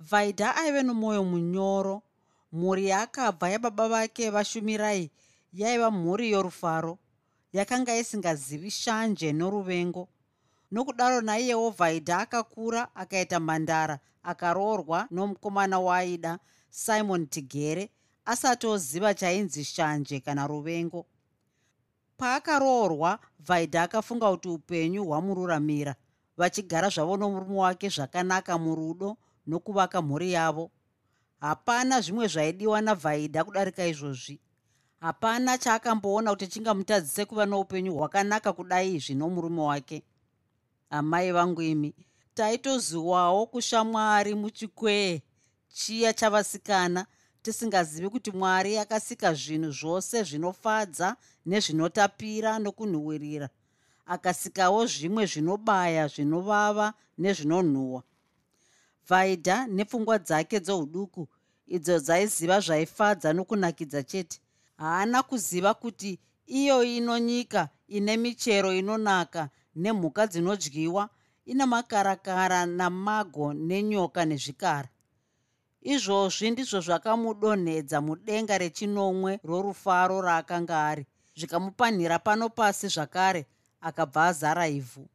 vaidha aive nomwoyo munyoro. Mhuri yaakabva yababa vake vashumirai yaiva mhuri yorufaro yakanga isingazivi shanje noruvengo. Nokudaro naiyewo vaidha akakura akaita mhandara akaroorwa nomukomana waaida simon tigere asati oziva chainzi shanje kana ruvengo. Paakaroorwa vaidha akafunga kuti upenyu hwamururamira. Vachigara zvavo nomurume wake zvakanaka murudo nokuvaka mhuri yavo. Hapana zvimwe zvaidiwa navhaidha kudarika izvozvi. Hapana chaakamboona kuti chingamutadzise kuva noupenyu hwakanaka kudai izvi nomurume wake. Amai vangu imi taitoziwawo kushamwari muchikwee chiya chavasikana tisingazivi kuti mwari akasika zvinhu zvose zvinofadza nezvinotapira nokunhuhwirira. Akasikawo zvimwe zvinobaya zvinovava nezvinonhuhwa vaidha nepfungwa dzake dzouduku idzo dzaiziva zvaifadza nokunakidza chete. Haana kuziva kuti iyo ino nyika ine michero inonaka nemhuka dzinodyiwa ina makarakara namago nenyoka nezvikara. Izvozvi ndizvo zvakamudonhedza mudenga rechinomwe rorufaro raakanga ari. Zvikamupanhira pano pasi zvakare akabva azara ivhu.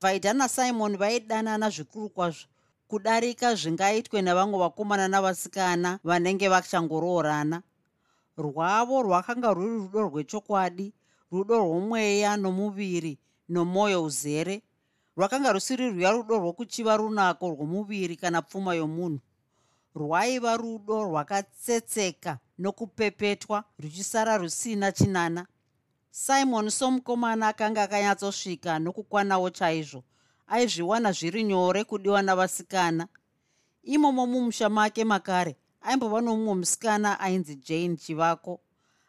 Vaidha nasimoni vaidanana zvikuru kwazvo kudarika zvingaitwe nevamwe vakomana navasikana vanenge vachangoroorana. Rwavo rwakanga rwuri rudo rwechokwadi rudo rwomweya nomuviri nomwoyo uzere. Rwakanga rusiri rwuya rudo rwokuchiva runako rwomuviri kana pfuma yomunhu. Rwaiva rudo rwakatsetseka nokupepetwa ruchisara rusina chinana. Simon somukomana akanga akanyatsosvika nokukwanawo chaizvo aizviwana zviri nyore kudiwa navasikana. Imomo mumusha make makare aimbova nomumwe musikana ainzi jane chivako.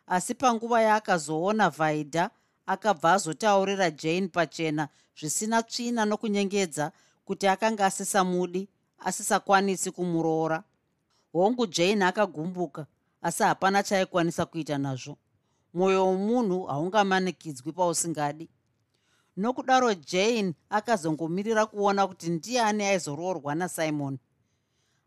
Asi panguva yaakazoona vaidha akabva azotaurira jane pachena zvisina tsvina nokunyengedza kuti akanga asisamudi asisakwanisi kumuroora. Hongu jane akagumbuka asi hapana chaikwanisa kuita nazvo. Mwoyo womunhu haungamanikidzwi pausingadi nokudaro jane akazongomirira kuona kuti ndiani aizoroorwa nasimon.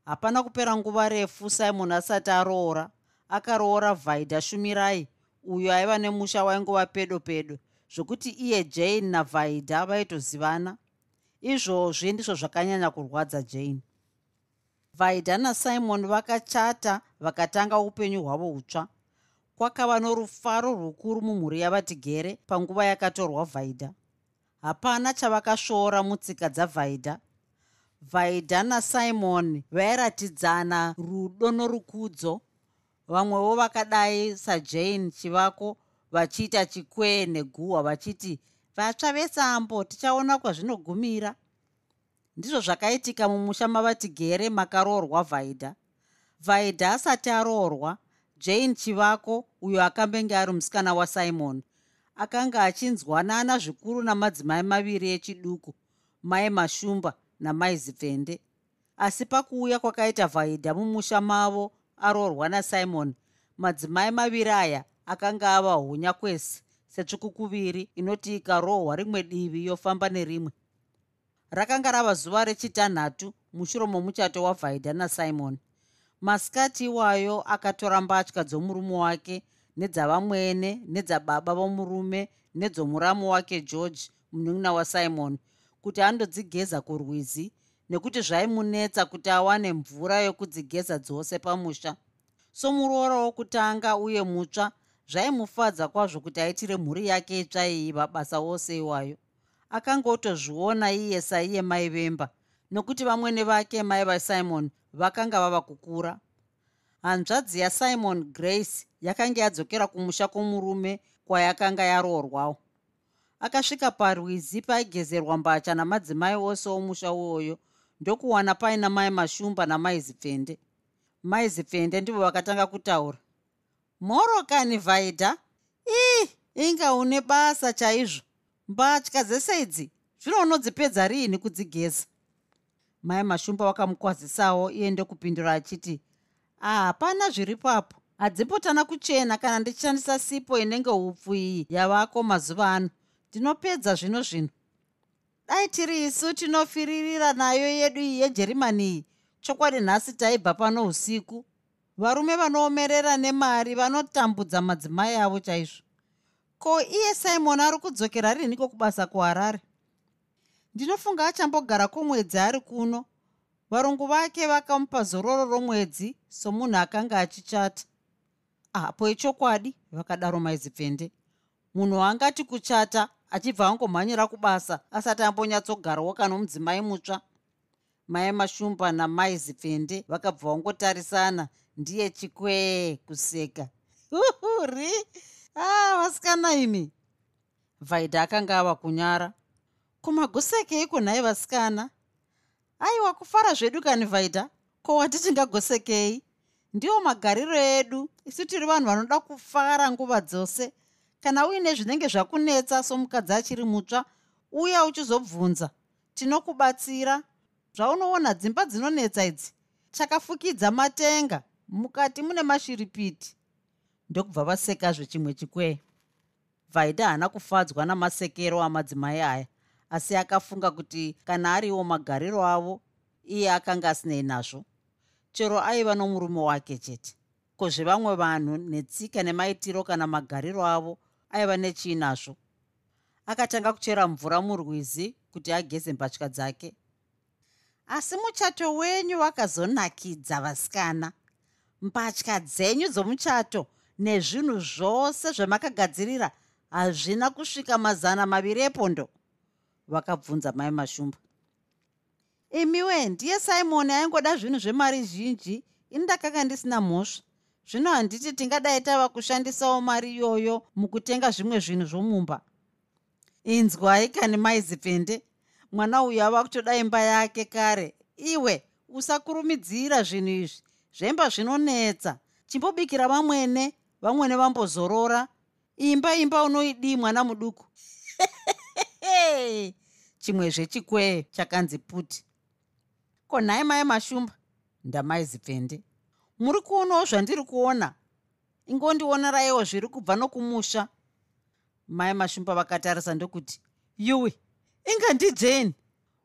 Hapana kupera nguva refu simon asati aroora akaroora vaidha shumirai uyo aiva nemusha waingova pedo pedo zvokuti iye jane navaidha vaitozivana. Izvozvi ndizvo zvakanyanya kurwadza jane. Vaidha nasimon vakachata vakatanga upenyu hwavo hutsva. Kwakava norufaro rukuru mumhuri yavatigere panguva yakatorwa vaidha hapana chavakasvoora mutsika dzavaidha vaidha nasimon vairatidzana rudo norukudzo. Vamwewo vakadai sajane chivako vachiita chikwee neguhwa vachiti vatsva vesambo tichaona kwazvinogumira. Ndizvo zvakaitika mumusha mavatigere makaroorwa vaidha vaidha asati aroorwa jane chivako uyo akambenge ari musikana wasimon akanga achinzwanana zvikuru namadzimai maviri echiduku mai mashumba namai zipfende. Asi pakuuya kwakaita vaidha mumusha mavo aroorwa nasimon madzimai maviri aya akanga ava hunya kwese setsvukukuviri inoti ikarohwa rimwe divi yofamba nerimwe. Rakanga rava zuva rechitanhatu mushure momuchato wavhaidha nasimon. Masikati iwayo akatora mbatya dzomurume wake nedzavamwene nedzababa vomurume nedzomuramo wake george munun'una wasimon kuti andodzigeza kurwizi nekuti zvaimunetsa kuti awane mvura yokudzigeza dzose pamusha. Somuroora wokutanga uye mutsva zvaimufadza kwazvo kuti aitire mhuri yake itsva iyi mabasa ose iwayo. Akangotozviona iye saiye mai vemba nokuti vamwene vake mai vasimon vakanga vava kukura hanzvadzi yasimon grace yakanga yadzokera kumusha kwomurume kwayakanga yaroorwawo. Akasvika parwizi paigezerwa mbacha namadzimai ose omusha uwoyo ndokuwana paina mai mashumba namai zipfende maizipfende ndivo vakatanga kutaura mhorokani vhaidha ii inga une basa chaizvo. Mbatya dzese idzi zvino unodzipedza riini kudzigeza? Mai mashumba wakamukwazisawo iye ndokupindura achiti hapana zviri papo hadzimbotana kuchena kana ndichishandisa sipo inenge upfu iyi yavako mazuva ano. Ndinopedza zvino zvino. Dai tiri isu tinofiririra nayo yedu iyi yejerimani iyi. Chokwadi nhasi taibva pano usiku. Varume vanoomerera nemari vanotambudza madzimai avo chaizvo. Ko iye simon ari kudzokera riniko kubasa kuharare? Ndinofunga achambogara kwomwedzi ari kuno varungu vake vakamupa zororo romwedzi somunhu akanga achichata. Apo ichokwadi vakadaro maizipfende. Munhu angati kuchata achibva angomhanyira kubasa asati ambonyatsogarawo kana mudzimai mutsva. Mai mashumba namai zipfende vakabva vangotarisana ndiye chikwee kuseka. Uhuri! Ah vasikana imi! Vhaidha akanga ava kunyara. Kumagosekei kunhai vasikana aiwa kufara zvedu kani vhaidha ko watitingagosekei? Ndiwo magariro edu. Isu tiri vanhu vanoda kufara nguva dzose. Kana uine zvinenge zvakunetsa somukadzi achiri mutsva uya uchizobvunza. Tinokubatsira. Zvaunoona dzimba dzinonetsa idzi takafukidza matenga. Mukati mune mashiripiti. Ndokubva vasekazve chimwe chikwee vhaidha haana kufadzwa namasekero amadzimai aya asi akafunga kuti kana ariwo magariro avo iye akanga asinei nazvo. Chero aiva nomurume wake chete. Ko zvevamwe vanhu netsika nemaitiro kana magariro avo aiva nechii nazvo? Akatanga kuchera mvura murwizi kuti ageze mbatya dzake. Asi muchato wenyu wakazonakidza vasikana. Mbatya dzenyu dzomuchato nezvinhu zvose zvamakagadzirira hazvina kusvika mazana maviri epondo vakabvunza mai mashumba imiwe ndiye simoni aingoda zvinhu zvemari zhinji ini ndakanga ndisina mhosva. Zvino handiti tingadai tava kushandisawo mari iyoyo mukutenga zvimwe zvinhu zvomumba. Inzwai kani maizipfende mwana uyu ava kutoda imba yake kare. Iwe usakurumidzira zvinhu izvi. Zvemba zvinonetsa. Chimbobikira vamwene vamwene vambozorora. Imba imba unoidii mwana muduku chimwezve chikwee chakanzi puti. Ko nhai mai mashumba ndamaizipfende muri kuonawo zvandiri kuona? Ingondioneraiwo zviri kubva nokumusha. Mai mashumba vakatarisa ndokuti yuwi inga ndijeni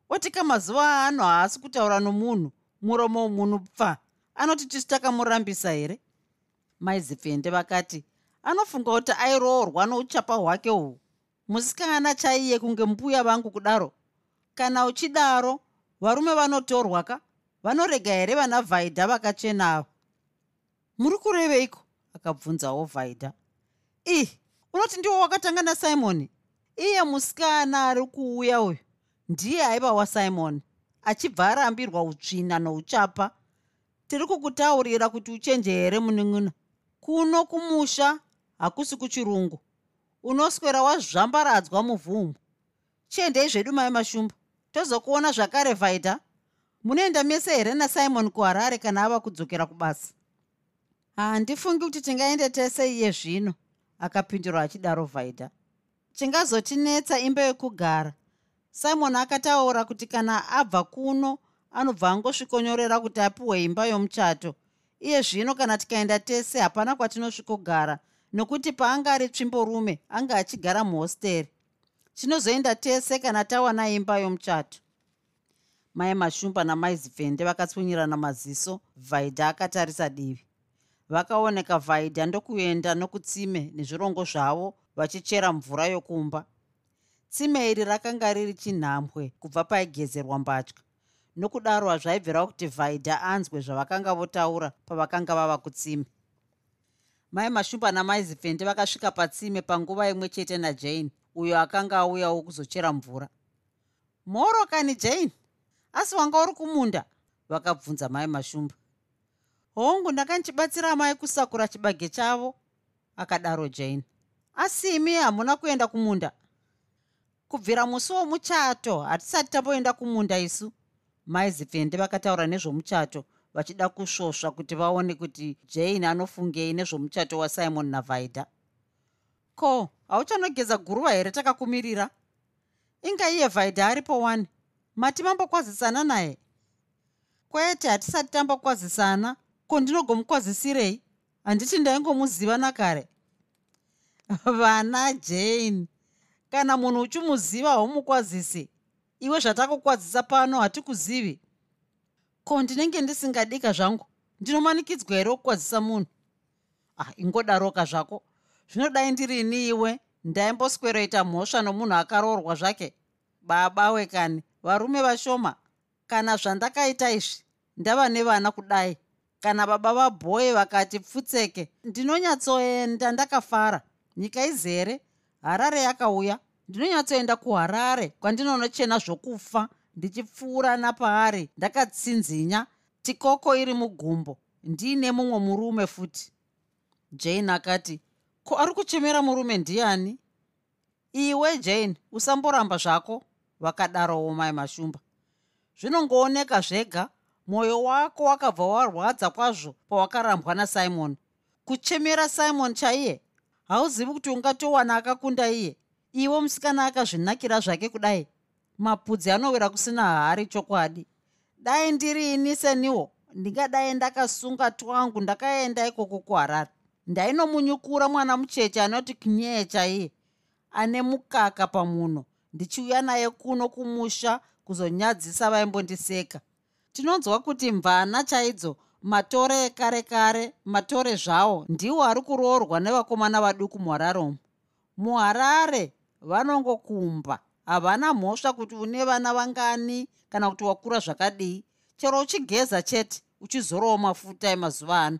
otika mazuva aano haasi kutaura nomunhu muromo womunhu pfa. Anoti tisu takamurambisa here maizipfende vakati anofunga kuti airoorwa nouchapa hwake uhwu musikana chaiye kunge mbuya vangu kudaro. Kana uchidaro varume vanotorwa ka? Vanorega here vana vhaidha vakachenavo muri kureveiko akabvunzawo vhaidha ih unoti ndiwo wakatanga nasimoni iye musikana ari kuuya uyu. Ndiye aiva wasimoni achibva arambirwa utsvina nouchapa. Tiri kukutaurira kuti uchenje here munin'ina kuno kumusha hakusi kuchirungu unoswera wazvambaradzwa muvhumu chiendei zvedu mai mashumba tozokuona zvakare vhaidha munoenda mese here nasimon kuharare kana ava kudzokera kubasa? Handifungi kuti tingaende tese iye zvino akapindura achidaro vhaidha chingazotinetsa imba yekugara. Simon akataura kuti kana abva kuno anobva angosvikonyorera kuti apiwe imba yomuchato. Iye zvino kana tikaenda tese hapana kwatinosvikogara nokuti paanga ari tsvimborume anga achigara muhosteri. Tinozoenda tese kana tawana imba yomuchato. Mai mashumba namai zipfende vakatsunyirana maziso vhaidha akatarisa divi. Vakaoneka vhaidha ndokuenda nokutsime nezvirongo zvavo vachichera mvura yokumba. Tsime iri rakanga riri chinhambwe kubva paigezerwa mbatya. Nokudaro hazvaibvira kuti vhaidha anzwe zvavakanga votaura pavakanga vava kutsime mai mashumba namai zipfende vakasvika patsime panguva imwe chete najane uyo akanga auyawo kuzochera mvura. Mhoro kani jane? Asi wanga uri kumunda? vakabvunza mai mashumba. Hongu ndakandichibatsira mai kusakura chibage chavo akadaro jane. Asi imi hamuna kuenda kumunda? Kubvira musi womuchato hatisati tamboenda kumunda isu mai zipfende vakataura nezvomuchato vachida kusvosva kuti vaone kuti jane anofungei nezvomuchato wasimon navaida. Ko hauchanogeza guruva here takakumirira? Inga iye vaida aripo wani? Mati mambokwazisana naye? Kwete hatisati tambokwazisana. Ko ndinogomukwazisirei? Handiti ndaingomuziva nakare. Vana jane kana munhu uchimuziva haumukwazisi iwe zvatakukwadzisa pano hatikuzivi ko ndinenge ndisingadika zvangu? Ndinomanikidzwa here kukwadzisa munhu? Ah ingodaroka zvako. Zvinodai ndirini iwe ndaimbosweroita mhosva nomunhu akaroorwa zvake? Baba wekani varume vashoma kana zvandakaita izvi ndava nevana kudai? Kana baba vabhoye vakati pfutseke ndinonyatsoenda ndakafara. Nyika izere harare yakauya. Ndinonyatsoenda kuharare kwandinonochena zvokufa ndichipfuura napaari ndakatsinzinya tikoko iri mugumbo ndiine mumwe murume futi. Jane akati ko ari kuchemera murume ndiani? Iwe jane usamboramba zvako vakadarowo mai mashumba. Zvinongooneka zvega mwoyo wako wakabva warwadza kwazvo pawakarambwa nasimon. Kuchemera simon chaiye? Hauzivi kuti ungatowana akakunda iye? Iwe musikana akazvinakira zvake kudai mapudzi anowira kusina hari chokwadi. Dai ndiri ini seniwo? Ndingadai ndakasunga twangu ndakaenda ikoko kuharare. Ndainomunyukura mwana mucheche anoti knyee chaiye ane mukaka pamuno. Ndichiuya naye kuno kumusha kuzonyadzisa vaimbondiseka. Tinonzwa kuti mvana chaidzo matore ekare kare matore zvawo ndiwo ari kuroorwa nevakomana vaduku muhararomo muharare vanongokumba havana mhosva kuti une vana vangani kana kuti wakura zvakadii. Chero uchigeza chete uchizorawo mafuta emazuva ano.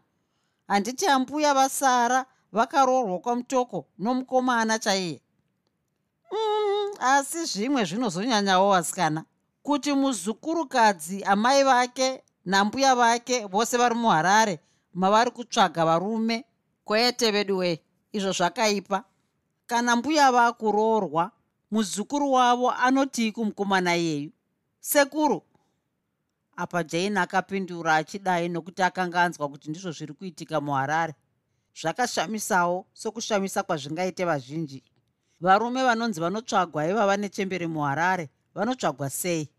Handiti ambuya vasara vakaroorwa kwamutoko nomukomana chaiye. Mm, asi zvimwe zvinozonyanyawo vasikana. Kuti muzukurukadzi amai vake nambuya vake vose vari muharare mavari kutsvaga varume kwete vedu wee izvo zvakaipa. Kana mbuya vakuroorwa muzukuru wavo anotii kumukomana iyeyu sekuru. Apa jane akapindura achidai nokuti akanga anzwa kuti ndizvo zviri kuitika muharare. Zvakashamisawo sokushamisa kwazvingaite vazhinji. Varume vanonzi vanotsvagwa ivava nechemberi muharare vanotsvagwa sei?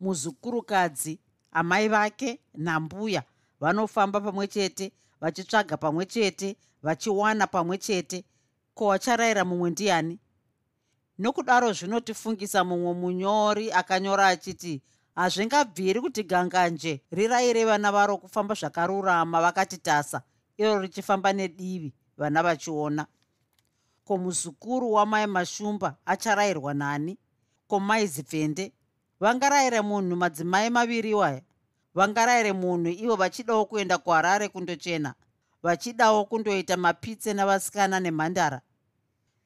Muzukurukadzi amai vake nambuya vanofamba pamwe chete vachitsvaga pamwe chete vachiwana pamwe chete. Ko wacharayira mumwe ndiani nokudaro zvinotifungisa mumwe munyori akanyora achiti hazvingabviri kuti ganganje rirayire vana varo kufamba zvakarurama vakati tasa iro richifamba nedivi vana vachiona. Ko muzukuru wamai mashumba acharayirwa nani? Ko maizipfende vangarayire munhu madzimai maviri waya? Vangarayire munhu ivo vachidawo kuenda kuharare kundochena? Vachidawo kundoita mapitse navasikana nemhandara?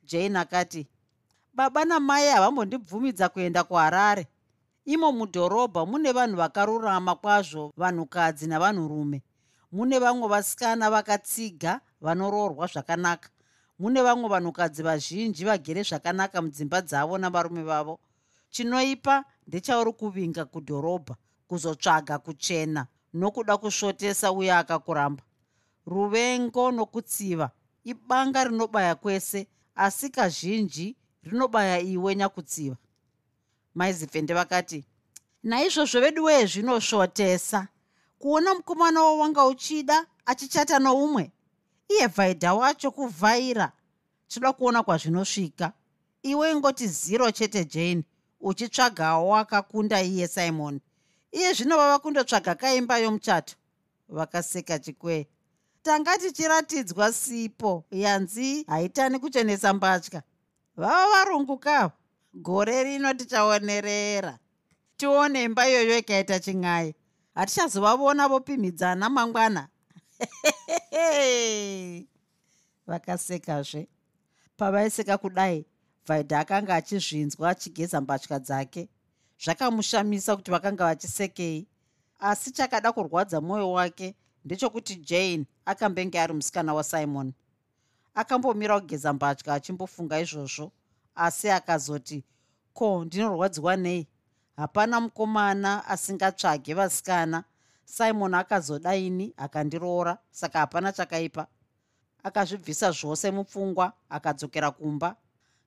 Jane akati baba namai havambondibvumidza kuenda kuharare. Imo mudhorobha mune vanhu vakarurama kwazvo vanhukadzi navanhurume. Mune vamwe vasikana vakatsiga vanoroorwa zvakanaka. Mune vamwe vanhukadzi vazhinji vagere zvakanaka mudzimba dzavo navarume vavo. Chinoipa ndechauri kuvinga kudhorobha kuzotsvaga kuchena nokuda kusvotesa uye akakuramba. Ruvengo nokutsiva ibanga rinobaya kwese asi kazhinji rinobaya iwe nyakutsiva. Maizipfende vakati naizvozvo vedu wee zvinosvotesa kuona mukomana wawanga uchida achichata noumwe iye vhaidha wacho kuvhaira. Toda kuona kwazvinosvika. Iwe ingoti ziro chete jane uchitsvagawo akakunda iye simon. Iye zvino vava kundotsvaga kaimba yomuchato. Vakaseka chikwee tanga tichiratidzwa sipo. Yanzi haitani kuchenesa mbatya vava varungu kavo gore rino tichaonerera tione imba iyoyo ikaita chin'ai hatichazovavona vopimhidzana mangwana. Vakasekazve. Pavaiseka kudai vaidha akanga achizvinzwa achigeza mbatya dzake. Zvakamushamisa kuti vakanga vachisekei. Asi chakada kurwadza mwoyo wake ndechokuti jane akambenge ari musikana wasimon akambomira kugeza mbatya achimbofunga izvozvo asi akazoti ko ndinorwadziwa nei? Hapana mukomana asingatsvage vasikana. Simon akazodaini akandiroora saka hapana chakaipa. Akazvibvisa zvose mupfungwa akadzokera kumba.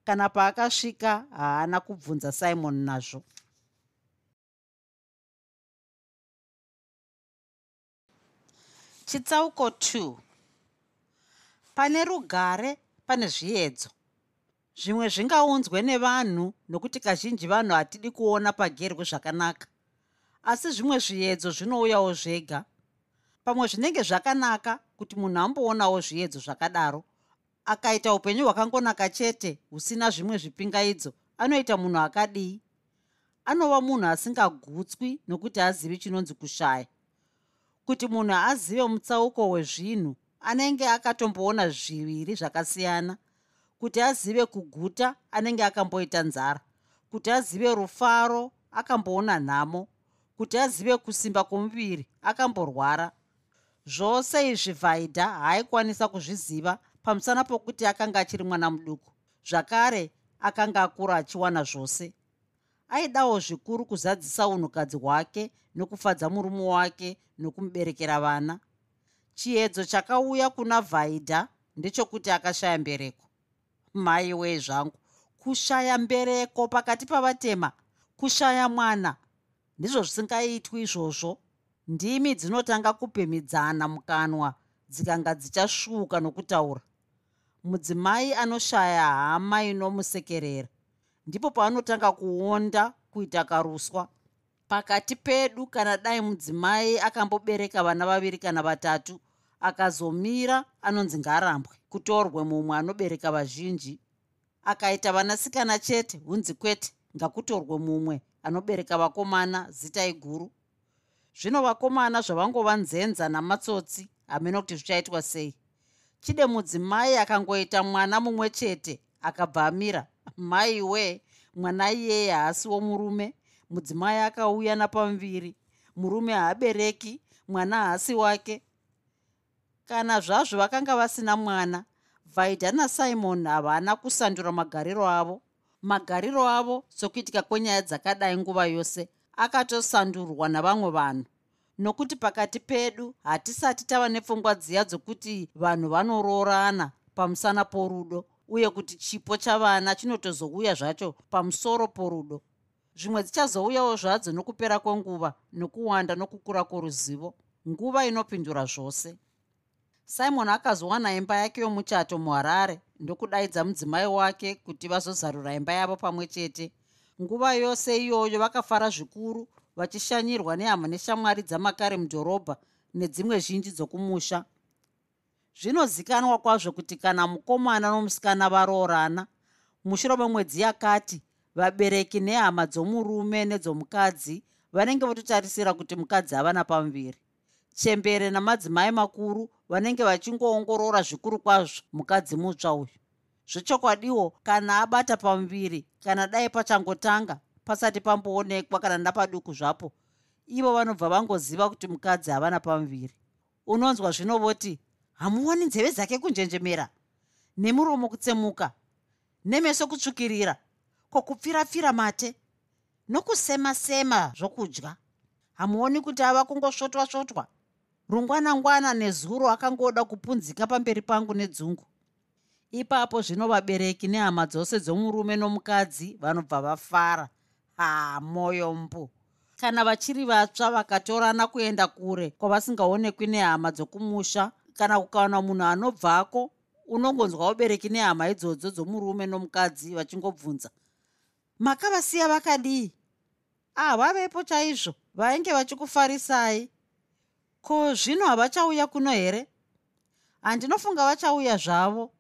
Kana paakasvika haana kubvunza simon nazvo. Chitsauko 2 pane rugare pane zviedzo. Zvimwe zvingaunzwe nevanhu nokuti kazhinji vanhu hatidi kuona pagerwe zvakanaka. Asi zvimwe zviedzo zvinouyawo zvega. Pamwe zvinenge zvakanaka kuti munhu amboonawo zviedzo zvakadaro akaita upenyu hwakangonaka chete husina zvimwe zvipingaidzo anoita munhu akadii? Anova munhu asingagutswi nokuti azivi chinonzi kushaya. Kuti munhu azive mutsauko wezvinhu anenge akatomboona zviviri zvakasiyana kuti azive kuguta anenge akamboita nzara kuti azive rufaro akamboona nhamo kuti azive kusimba kwomuviri akamborwara. Zvose izvi vhaidha haaikwanisa kuzviziva pamusana pokuti akanga achiri mwana muduku. Zvakare akanga akura achiwana zvose. Aidawo zvikuru kuzadzisa unhukadzi hwake nokufadza murume wake nokumuberekera vana chiedzo chakauya kuna vhaidha ndechokuti akashaya mbereko. Mai wee zvangu kushaya mbereko pakati pavatema kushaya mwana ndizvo zvisingaitwi izvozvo. Ndimi dzinotanga kupemidzana mukanwa dzikanga dzichasvuuka nokutaura. Mudzimai anoshaya hama inomusekerera. Ndipo paanotanga kuonda kuita karuswa pakati pedu kana dai mudzimai akambobereka vana vaviri kana vatatu akazomira anonzi ngarambwe kutorwe mumwe anobereka vazhinji. Akaita vanasikana chete hunzi kwete ngakutorwe mumwe anobereka vakomana zita iguru. Zvino vakomana zvavangova nzenza namatsotsi hamena kuti zvichaitwa sei. Chide mudzimai akangoita mwana mumwe chete akabva amira. Mai we mwana iyeye haasiwo murume mudzimai akauya napamuviri. Murume haabereki mwana haasi wake kana zvazvo vakanga vasina mwana vaidha nasimon havana kusandura magariro avo. Magariro avo sokuitika kwenyaya dzakadai nguva yose akatosandurwa navamwe vanhu. Nokuti pakati pedu hatisati tava nepfungwa dziya dzokuti vanhu vanoroorana pamusana porudo uye kuti chipo chavana chinotozouya zvacho pamusoro porudo. Zvimwe dzichazouyawo zvadzo nokupera kwenguva nokuwanda nokukura kworuzivo nguva inopindura zvose simon akazowana imba yake yomuchato muharare ndokudaidza mudzimai wake kuti vazozarura imba yavo pamwe chete. Nguva yose iyoyo vakafara zvikuru vachishanyirwa nehama neshamwari dzamakare mudhorobha nedzimwe zhinji dzokumusha. Zvinozikanwa kwazvo kuti kana mukomana nomusikana varoorana mushure memwedzi yakati vabereki nehama dzomurume nedzomukadzi vanenge vototarisira kuti mukadzi havana pamuviri chembere namadzimai makuru vanenge vachingoongorora zvikuru kwazvo mukadzi mutsva uyu. Zvechokwadiwo kana abata pamuviri kana dai pachangotanga pasati pamboonekwa kana napaduku zvapo ivo vanobva vangoziva kuti mukadzi havana pamuviri unonzwa zvinovoti hamuoni nzeve dzake kunjenjemera nemuromo kutsemuka nemeso kutsvukirira kwokupfirapfira mate nokusema-sema zvokudya. Hamuoni kuti ava kungosvotwa-svotwa rungwanangwana nezuro akangoda kupunzika pamberi pangu nedzungu. Ipapo zvino vabereki nehama dzose dzomurume nomukadzi vanobva vafara. Ha mwoyo mbu kana vachiri vatsva vakatorana kuenda kure kwavasingaonekwi nehama dzokumusha kana kukawana munhu anobvako unongonzwa ubereki nehama idzodzo dzomurume nomukadzi vachingobvunza makavasiya vakadii? Ah vavepo chaizvo vainge vachikufarisai ko zvino havachauya kuno here? Handinofunga vachauya zvavo.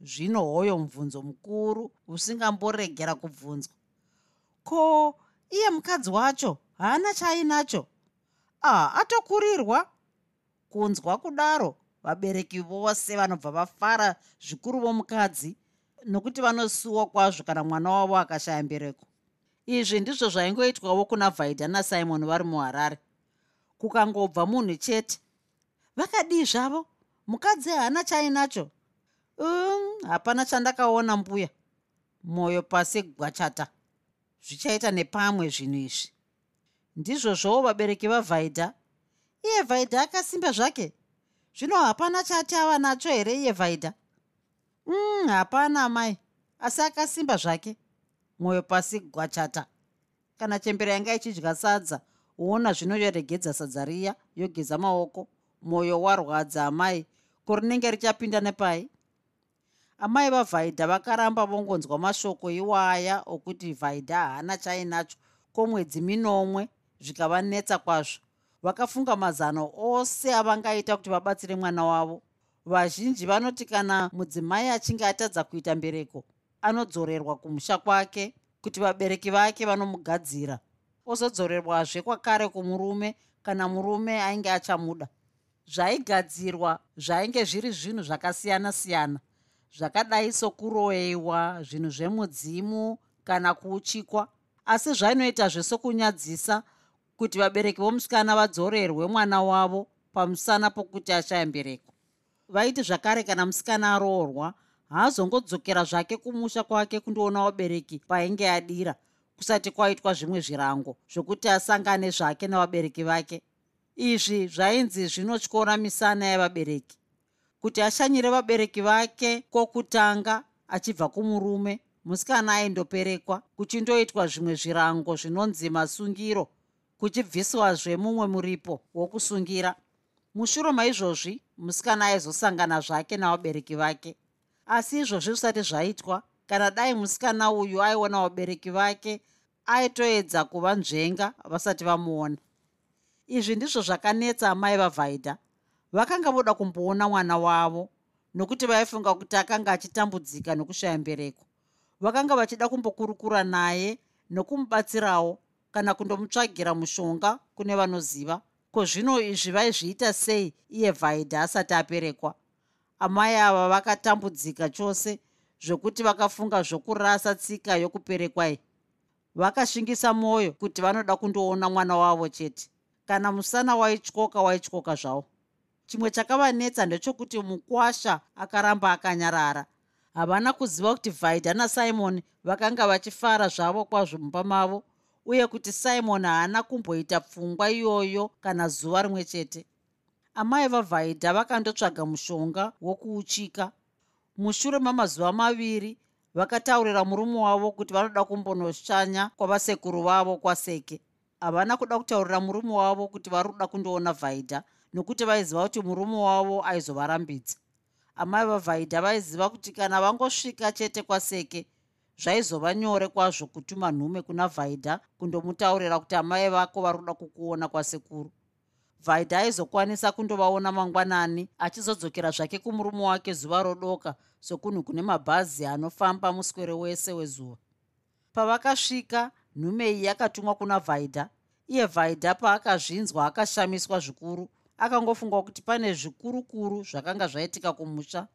Zvino hoyo mubvunzo mukuru usingamboregera kubvunzwa. Ko iye mukadzi wacho haana chaainacho ah atokurirwa? Kunzwa kudaro vabereki vose vanobva vafara zvikuru vomukadzi nokuti vanosuwa kwazvo kana mwana wavo akashaya mbereko. Izvi ndizvo zvaingoitwawo kuna vhaidha nasimon vari muharare kukangobva munhu chete. Vakadii zvavo? Mukadzi haana chaainacho um hapana chandakaona mbuya. Mwoyo pasi gwachata. Zvichaita nepamwe zvinhu izvi. Ndizvo zvowo vabereki vavhaidha iye vhaidha akasimba zvake. Zvino hapana chati ava nacho here iye vhaidha mm, hapana mai. Asi akasimba zvake. Mwoyo pasi gwachata. Kana chembera yanga ichidya sadza uona zvino yoregedza sadza riya yogeza maoko mwoyo warwadza amai kurinenge richapinda nepai? Amai vavhaidha vakaramba vongonzwa mashoko iwaya okuti vhaidha haana chainacho komwedzi minomwe zvikavanetsa kwazvo. Vakafunga mazano ose avangaita kuti vabatsire mwana wavo. Vazhinji vanoti kana mudzimai achinge atadza kuita mbereko anodzorerwa kumusha kwake kuti vabereki vake vanomugadzira ozodzorerwazve kwakare kumurume kana murume ainge achamuda. Zvaigadzirwa zvainge zviri zvinhu zvakasiyana-siyana zvakadai sokuroyewa zvinhu zvemudzimu kana kuuchikwa asi zvainoita zvesokunyadzisa kuti vabereki vomusikana vadzorerwe mwana wavo pamusana pokuti achayambereko vaiti zvakare kana musikana aroorwa haazongodzokera zvake kumusha kwake kundoona vabereki painge adira kusati kwaitwa zvimwe zvirango zvokuti asangane zvake navabereki vake. Izvi zvainzi zvinotyora misana yavabereki kuti ashanyire vabereki vake kwokutanga achibva kumurume musikana aindoperekwa kuchindoitwa zvimwe zvirango zvinonzi masungiro kuchibviswazve mumwe muripo wokusungira. Mushure maizvozvi musikana aizosangana zvake navabereki vake. Asi izvozvi zvisati zvaitwa kana dai musikana uyu aiona vabereki vake aitoedza kuva nzvenga vasati vamuona. Izvi ndizvo zvakanetsa amai vavhaidha vakanga voda kumboona mwana wavo nokuti vaifunga kuti akanga achitambudzika nokushaya mbereko. Vakanga vachida kumbokurukura naye nokumubatsirawo kana kundomutsvagira mushonga kune vanoziva. Ko zvino izvi vaizviita sei iye vhaidha asati aperekwa? Amai ava vakatambudzika chose zvokuti vakafunga zvokurasa tsika yokuperekwai. Vakashingisa mwoyo kuti vanoda kundoona mwana wavo chete. Kana musana waityoka waityoka zvavo. Chimwe chakavanetsa ndechokuti mukwasha akaramba akanyarara. Havana kuziva kuti vaidha nasimoni vakanga vachifara zvavo kwazvo mumba mavo uye kuti simoni haana kumboita pfungwa iyoyo kana zuva rimwe chete. Amai vavhaidha vakandotsvaga mushonga wokuuchika mushure mamazuva maviri vakataurira murume wavo kuti vanoda kumbonoshanya kwavasekuru vavo kwaseke. Havana kuda kutaurira murume wavo kuti vari kuda kundoona vhaidha nokuti vaiziva kuti murume wavo aizovarambidza. Amai vavhaidha vaiziva kuti kana vangosvika chete kwaseke zvaizova nyore kwazvo kutuma nhume kuna vhaidha kundomutaurira kuti amai vako vari kuda kukuona kwasekuru. Vhaidha aizokwanisa kundovaona mangwanani achizodzokera zvake kumurume wake zuva rodoka sokunhu kune mabhazi anofamba muswere wese wezuva. Pavakasvika nhume iyi yakatumwa kuna vhaidha iye vhaidha paakazvinzwa akashamiswa zvikuru akangofunga kuti pane zvikurukuru zvakanga zvaitika kumusha.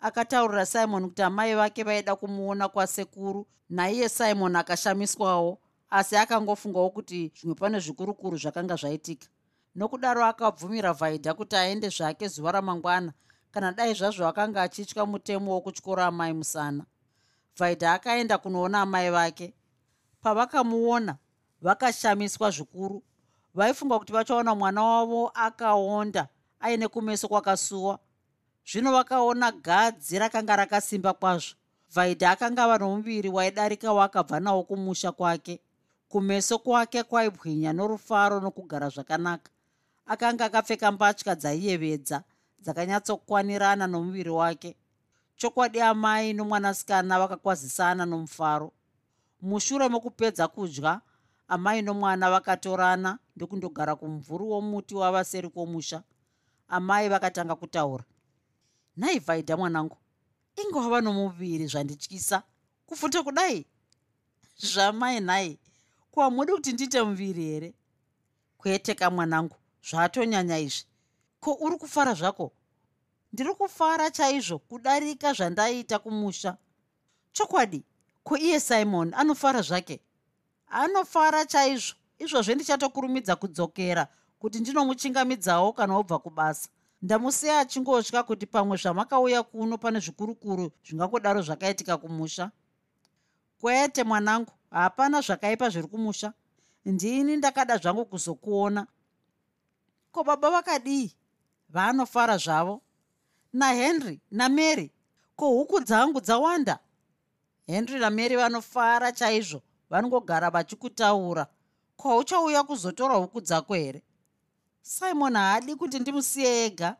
Akataurira simoni kuti amai vake vaida kumuona kwasekuru naiye simoni akashamiswawo asi akangofungawo kuti zvimwe pane zvikurukuru zvakanga zvaitika. Nokudaro akabvumira vhaidha kuti aende zvake zuva ramangwana kana dai zvazvo akanga achitya mutemo wokutyora amai musana. Vhaidha akaenda kunoona amai vake. Pavakamuona vakashamiswa zvikuru. Vaifunga kuti vachaona mwana wavo akaonda aine kumeso kwakasuwa. Zvino vakaona gadzi rakanga rakasimba kwazvo. Vhaidha akanga ava nomuviri waidarika waakabva nawo kumusha kwake. Kumeso kwake kwaibwinya norufaro nokugara zvakanaka. Akanga akapfeka mbatya dzaiyevedza dzakanyatsokwanirana nomuviri wake. Chokwadi amai nomwanasikana vakakwazisana nomufaro. Mushure mokupedza kudya amai nomwana vakatorana ndokundogara kumvuri womuti wava seri kwomusha. Amai vakatanga kutaura nhai vhaidha mwanangu inge wava nomuviri zvandityisa? Kufuta kudai? Zvamai nhai ko hamudi kuti ndiite muviri here? Kwete kamwanangu zvatonyanya izvi ko uri kufara zvako? Ndiri kufara chaizvo kudarika zvandaiita kumusha. Chokwadi ko iye simon anofara zvake? Anofara chaizvo. Izvozve ndichatokurumidza kudzokera kuti ndinomuchingamidzawo kana wobva kubasa. Ndamusiya achingotya kuti pamwe zvamakauya kuno pane zvikurukuru zvingangodaro zvakaitika kumusha. Kwete mwanangu hapana zvakaipa zviri kumusha. Ndini ndakada zvangu kuzokuona. Ko baba vakadii vaanofara zvavo nahenry namary ko huku dzangu dzawanda? Henry namary vanofara chaizvo vanongogara vachikutaura. Kwauchauya kuzotora huku dzako here? Simon haadi kuti ndimusiye ega.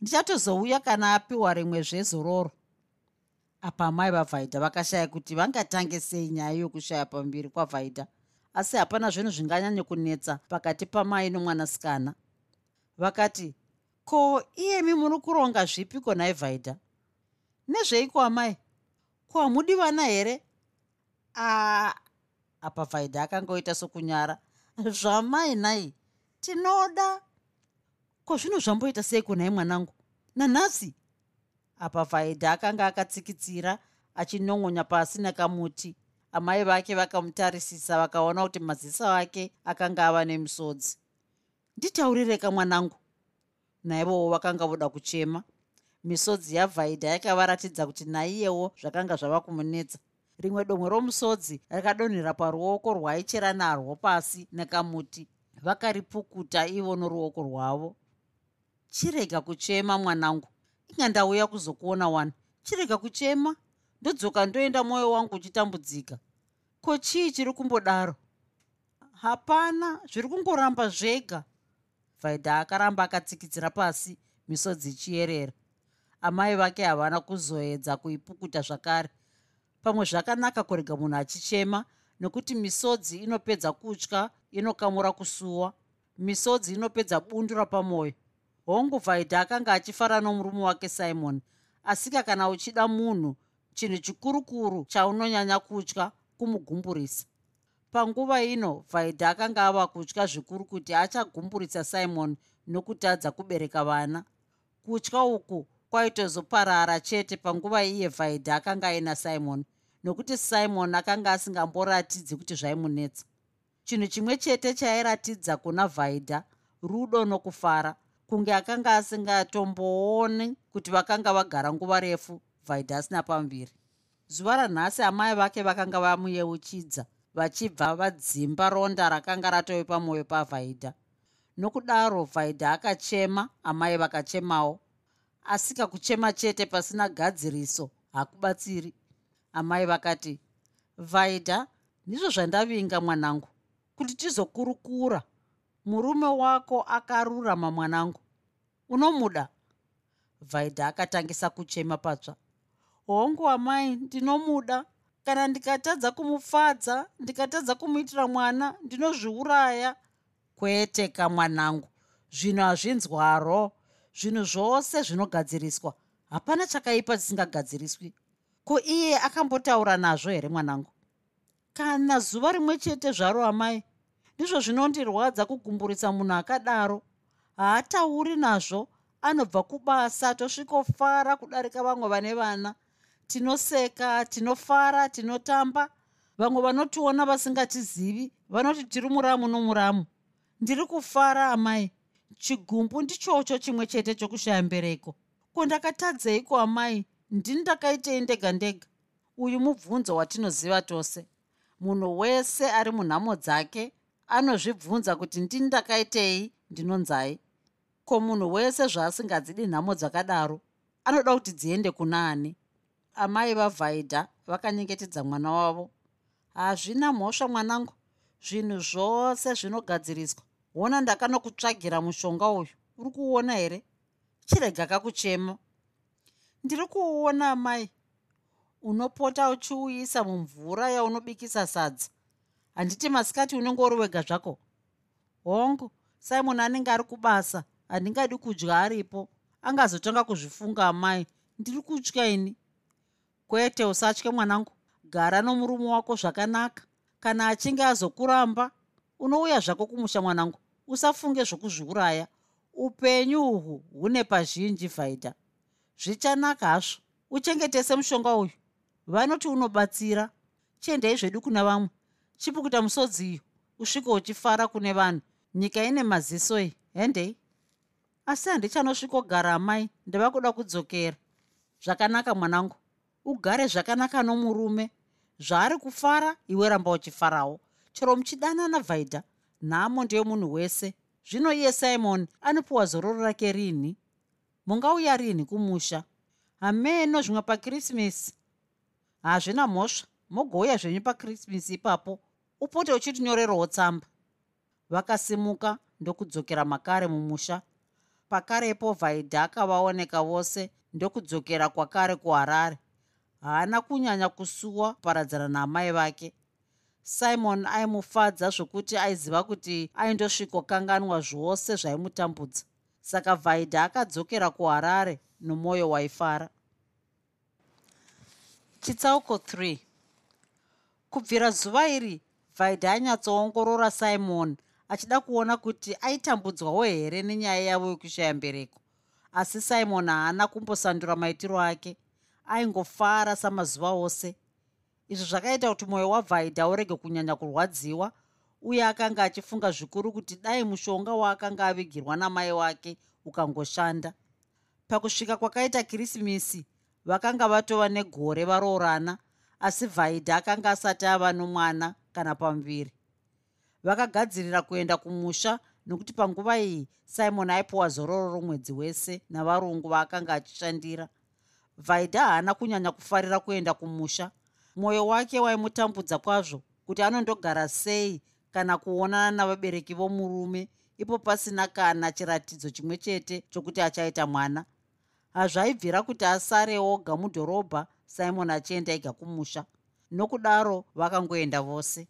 Ndichatozouya kana apiwa rimwe zvezororo apa amai vavhaidha vakashaya kuti vangatange sei nyaya yokushaya pambiri kwavhaidha asi hapana zvinhu zvinganyanye kunetsa pakati pamai nomwanasikana. Vakati ko iyemi muri kuronga zvipi konai vhaidha nezveiko amai? Ko hamudi vana here? A apa vhaidha akanga oita sokunyara. Zvamai nai tinoda. Ko zvino zvamboita sei kunhai mwanangu? Nanhasi apa vhaidha akanga akatsikitsira achinon'onya pasi nekamuti. Amai vake vakamutarisisa vakaona kuti maziso ake akanga ava nemisodzi nditaurireka mwanangu naivowo vakanga voda kuchema. Misodzi yavhaidha yakavaratidza kuti naiyewo zvakanga zvava kumunetsa. Rimwe domwe romusodzi rakadonhera paruoko rwaichera narwo pasi nekamuti. Vakaripukuta ivo noruoko rwavo. Chirega kuchema mwanangu. Inga ndauya kuzokuona wani. Chirega kuchema? Ndodzoka ndoenda mwoyo wangu uchitambudzika. Ko chii chiri kumbodaro? Hapana zviri kungoramba zvega vaidha akaramba akatsikitsira pasi misodzi ichiyerera amai vake havana kuzoedza kuipukuta zvakare. Pamwe zvakanaka kurega munhu achichema nokuti misodzi inopedza kutya inokamura kusuwa. Misodzi inopedza bundu rapamwoyo hongu vaidha akanga achifara nomurume wake simon asika kana uchida munhu chinhu chikurukuru chaunonyanya kutya kumugumburisa panguva ino vaidha akanga ava kutya zvikuru kuti achagumburisa simon nokutadza kubereka vana. Kutya uku kwaitozoparara chete panguva iye vaidha akanga aina simon nokuti simon akanga asingamboratidzi kuti zvaimunetsa. Chinhu chimwe chete chairatidza kuna vaidha rudo nokufara. Kunge akanga asingatombooni kuti vakanga vagara nguva refu vaidha asina pambiri. Zuva ranhasi amai vake vakanga vamuyeuchidza vachibva vadzimba ronda rakanga ratove pamwoyo pavhaidha. Nokudaro vhaidha akachema amai vakachemawo. Asika kuchema chete pasina gadziriso hakubatsiri. Amai vakati vhaidha ndizvo zvandavinga mwanangu kuti tizokurukura. Murume wako akarurama mwanangu. Unomuda? Vhaidha akatangisa kuchema patsva. Hongu amai ndinomuda kana ndikatadza kumufadza ndikatadza kumuitira mwana ndinozviuraya. Kwete kamwanangu zvinhu hazvinzwaro. Zvinhu zvose zvinogadziriswa hapana chakaipa chisingagadziriswi ko iye akambotaura nazvo here mwanangu? Kana zuva rimwe chete zvaro amai ndizvo zvinondirwadza kugumburisa munhu akadaro. Haatauri nazvo anobva kubasa tosvikofara kudarika vamwe vane vana tinoseka tinofara tinotamba. Vamwe vanotiona vasingatizivi vanoti tiri muramu nomuramu. Ndiri kufara amai. Chigumbu ndichocho chimwe chete chokushaya mbereko. Ko ndakatadzeiko amai? Ndini ndakaitei ndega ndega. Uyu mubvunzo watinoziva tose. Munhu wese ari munhamo dzake anozvibvunza kuti ndini ndakaitei ndinonzai. Ko munhu wese zvaasingadzidi nhamo dzakadaro anoda kuti dziende kuna ani amai vavhaidha vakanyengetedza mwana wavo. Hazvina mhosva mwanangu. Zvinhu zvose zvinogadziriswa. Ona ndakanokutsvagira mushonga uyu. Uri kuona here? Chirega kakuchema. Ndiri kuona amai. Unopota uchiuyisa mumvura yaunobikisa sadza. Handiti masikati unenge uri wega zvako. Hongu simon anenge ari kubasa. Handingadi kudya aripo. Angazotanga kuzvifunga amai. Ndiri kutya ini kwete usatye mwanangu gara nomurume wako zvakanaka. Kana achinge azokuramba unouya zvako kumusha mwanangu usafunge zvokuzviuraya. Upenyu uhwu hune pazhinji vhaidha zvichanaka hazvo. Uchengetese mushonga uyu. Vanoti unobatsira chiendei zvedu kuna vamwe. Chipukuta musodzi iyo usvike uchifara kune vanhu. Nyika ine maziso iyi hendei asi handichanosvikogara amai ndava kuda kudzokera. Zvakanaka mwanangu ugare zvakanaka nomurume. Zvaari kufara iwe ramba uchifarawo. Chero muchidanana vhaidha nhamo ndeyomunhu wese. Zvino iye simon anopiwa zororo rake rini. Mungauya rini kumusha. Hameno zvimwe pakrisimisi hazvina mhosva. Mogouya zvenyu pakrisimisi ipapo. Upote uchitinyorerawo tsamba. Vakasimuka ndokudzokera makare mumusha. Pakarepo vhaidha akavaoneka vose ndokudzokera kwakare kuharare haana kunyanya kusuwa kuparadzana naamai vake. Simon aimufadza zvokuti aiziva kuti aindosvikokanganwa zvose zvaimutambudza. Saka vhaidha akadzokera kuharare nomwoyo waifara. Chitsauko 3 kubvira zuva iri vhaidha anyatsoongorora simon achida kuona kuti aitambudzwawo here nenyaya yavo yokushaya mbereko. Asi simon haana kumbosandura maitiro ake aingofara samazuva ose. Izvi zvakaita kuti mwoyo wavhaidha urege kunyanya kurwadziwa uye akanga achifunga zvikuru kuti dai mushonga waakanga avigirwa namai wake ukangoshanda. Pakusvika kwakaita kirisimisi vakanga vatova negore varoorana asi vhaidha akanga asati ava nomwana kana pamuviri. Vakagadzirira kuenda kumusha nokuti panguva iyi simon aipiwa zororo romwedzi wese navarungu vaakanga achishandira vhaidha haana kunyanya kufarira kuenda kumusha. Mwoyo wake waimutambudza kwazvo kuti anondogara sei kana kuonana navabereki vomurume ipo pasina kana chiratidzo chimwe chete chokuti achaita mwana. Hazvaibvira kuti asare oga mudhorobha simon achienda ega kumusha nokudaro vakangoenda vose.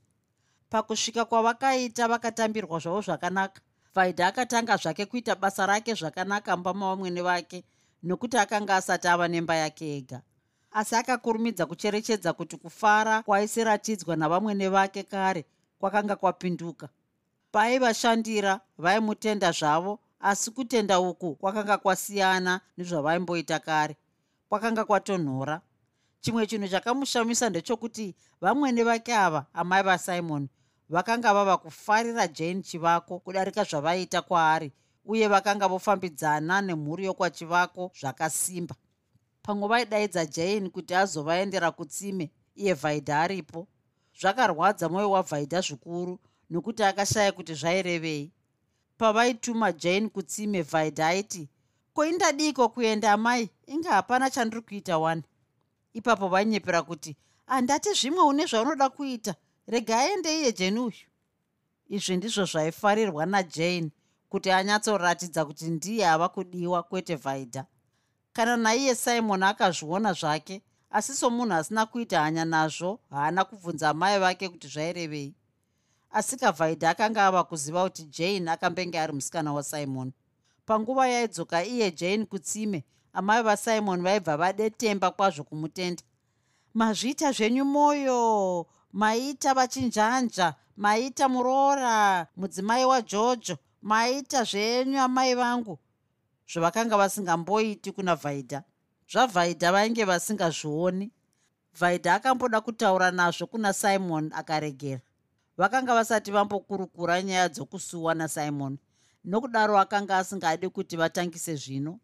Pakusvika kwavakaita vakatambirwa zvavo zvakanaka vaidha akatanga zvake kuita basa rake zvakanaka mba mavamwene vake nokuti akanga asati ava nemba yake ega. Asi akakurumidza kucherechedza kuti kufara kwaisiratidzwa navamwene vake kare kwakanga kwapinduka. Paivashandira vaimutenda zvavo asi kutenda uku kwakanga kwasiyana nezvavaimboita kare. Kwakanga kwatonhora. Chimwe chinhu chakamushamisa ndechokuti vamwene vake ava amai vasimoni vakanga vava kufarira jane chivako kudarika zvavaiita kwaari uye vakanga vofambidzana nemhuri yokwachivako zvakasimba. Pamwe vaidaidza jane kuti azovaendera kutsime iye vhaidha aripo. Zvakarwadza mwoyo wavhaidha zvikuru nokuti akashaya kuti zvairevei. Pavaituma jane kutsime vhaidha aiti koindadiko kuenda amai inge hapana chandiri kuita wani. Ipapo vainyepera kuti handati zvimwe une zvaunoda kuita? Rega aende iye jeni uyu. Izvi ndizvo zvaifarirwa najane kuti anyatsoratidza kuti ndiye ava kudiwa kwete vhaidha kana naiye simon akazviona zvake asi somunhu asina kuita hanya nazvo haana kubvunza amai vake kuti zvairevei asika vhaidha akanga ava kuziva kuti jane akambenge ari musikana wasimon. Panguva yaidzoka iye jane kutsime amai vasimon vaibva vadetemba kwazvo kumutenda mazviita zvenyu mwoyo maita vachinjanja maita muroora mudzimai wajojo maita zvenyu amai vangu zvavakanga vasingamboiti kuna vhaidha zvavhaidha vainge vasingazvioni. Vhaidha akamboda kutaura nazvo kuna simon akaregera. Vakanga vasati vambokurukura nyaya dzokusuwa nasimon nokudaro akanga asingadi kuti vatangise zvino.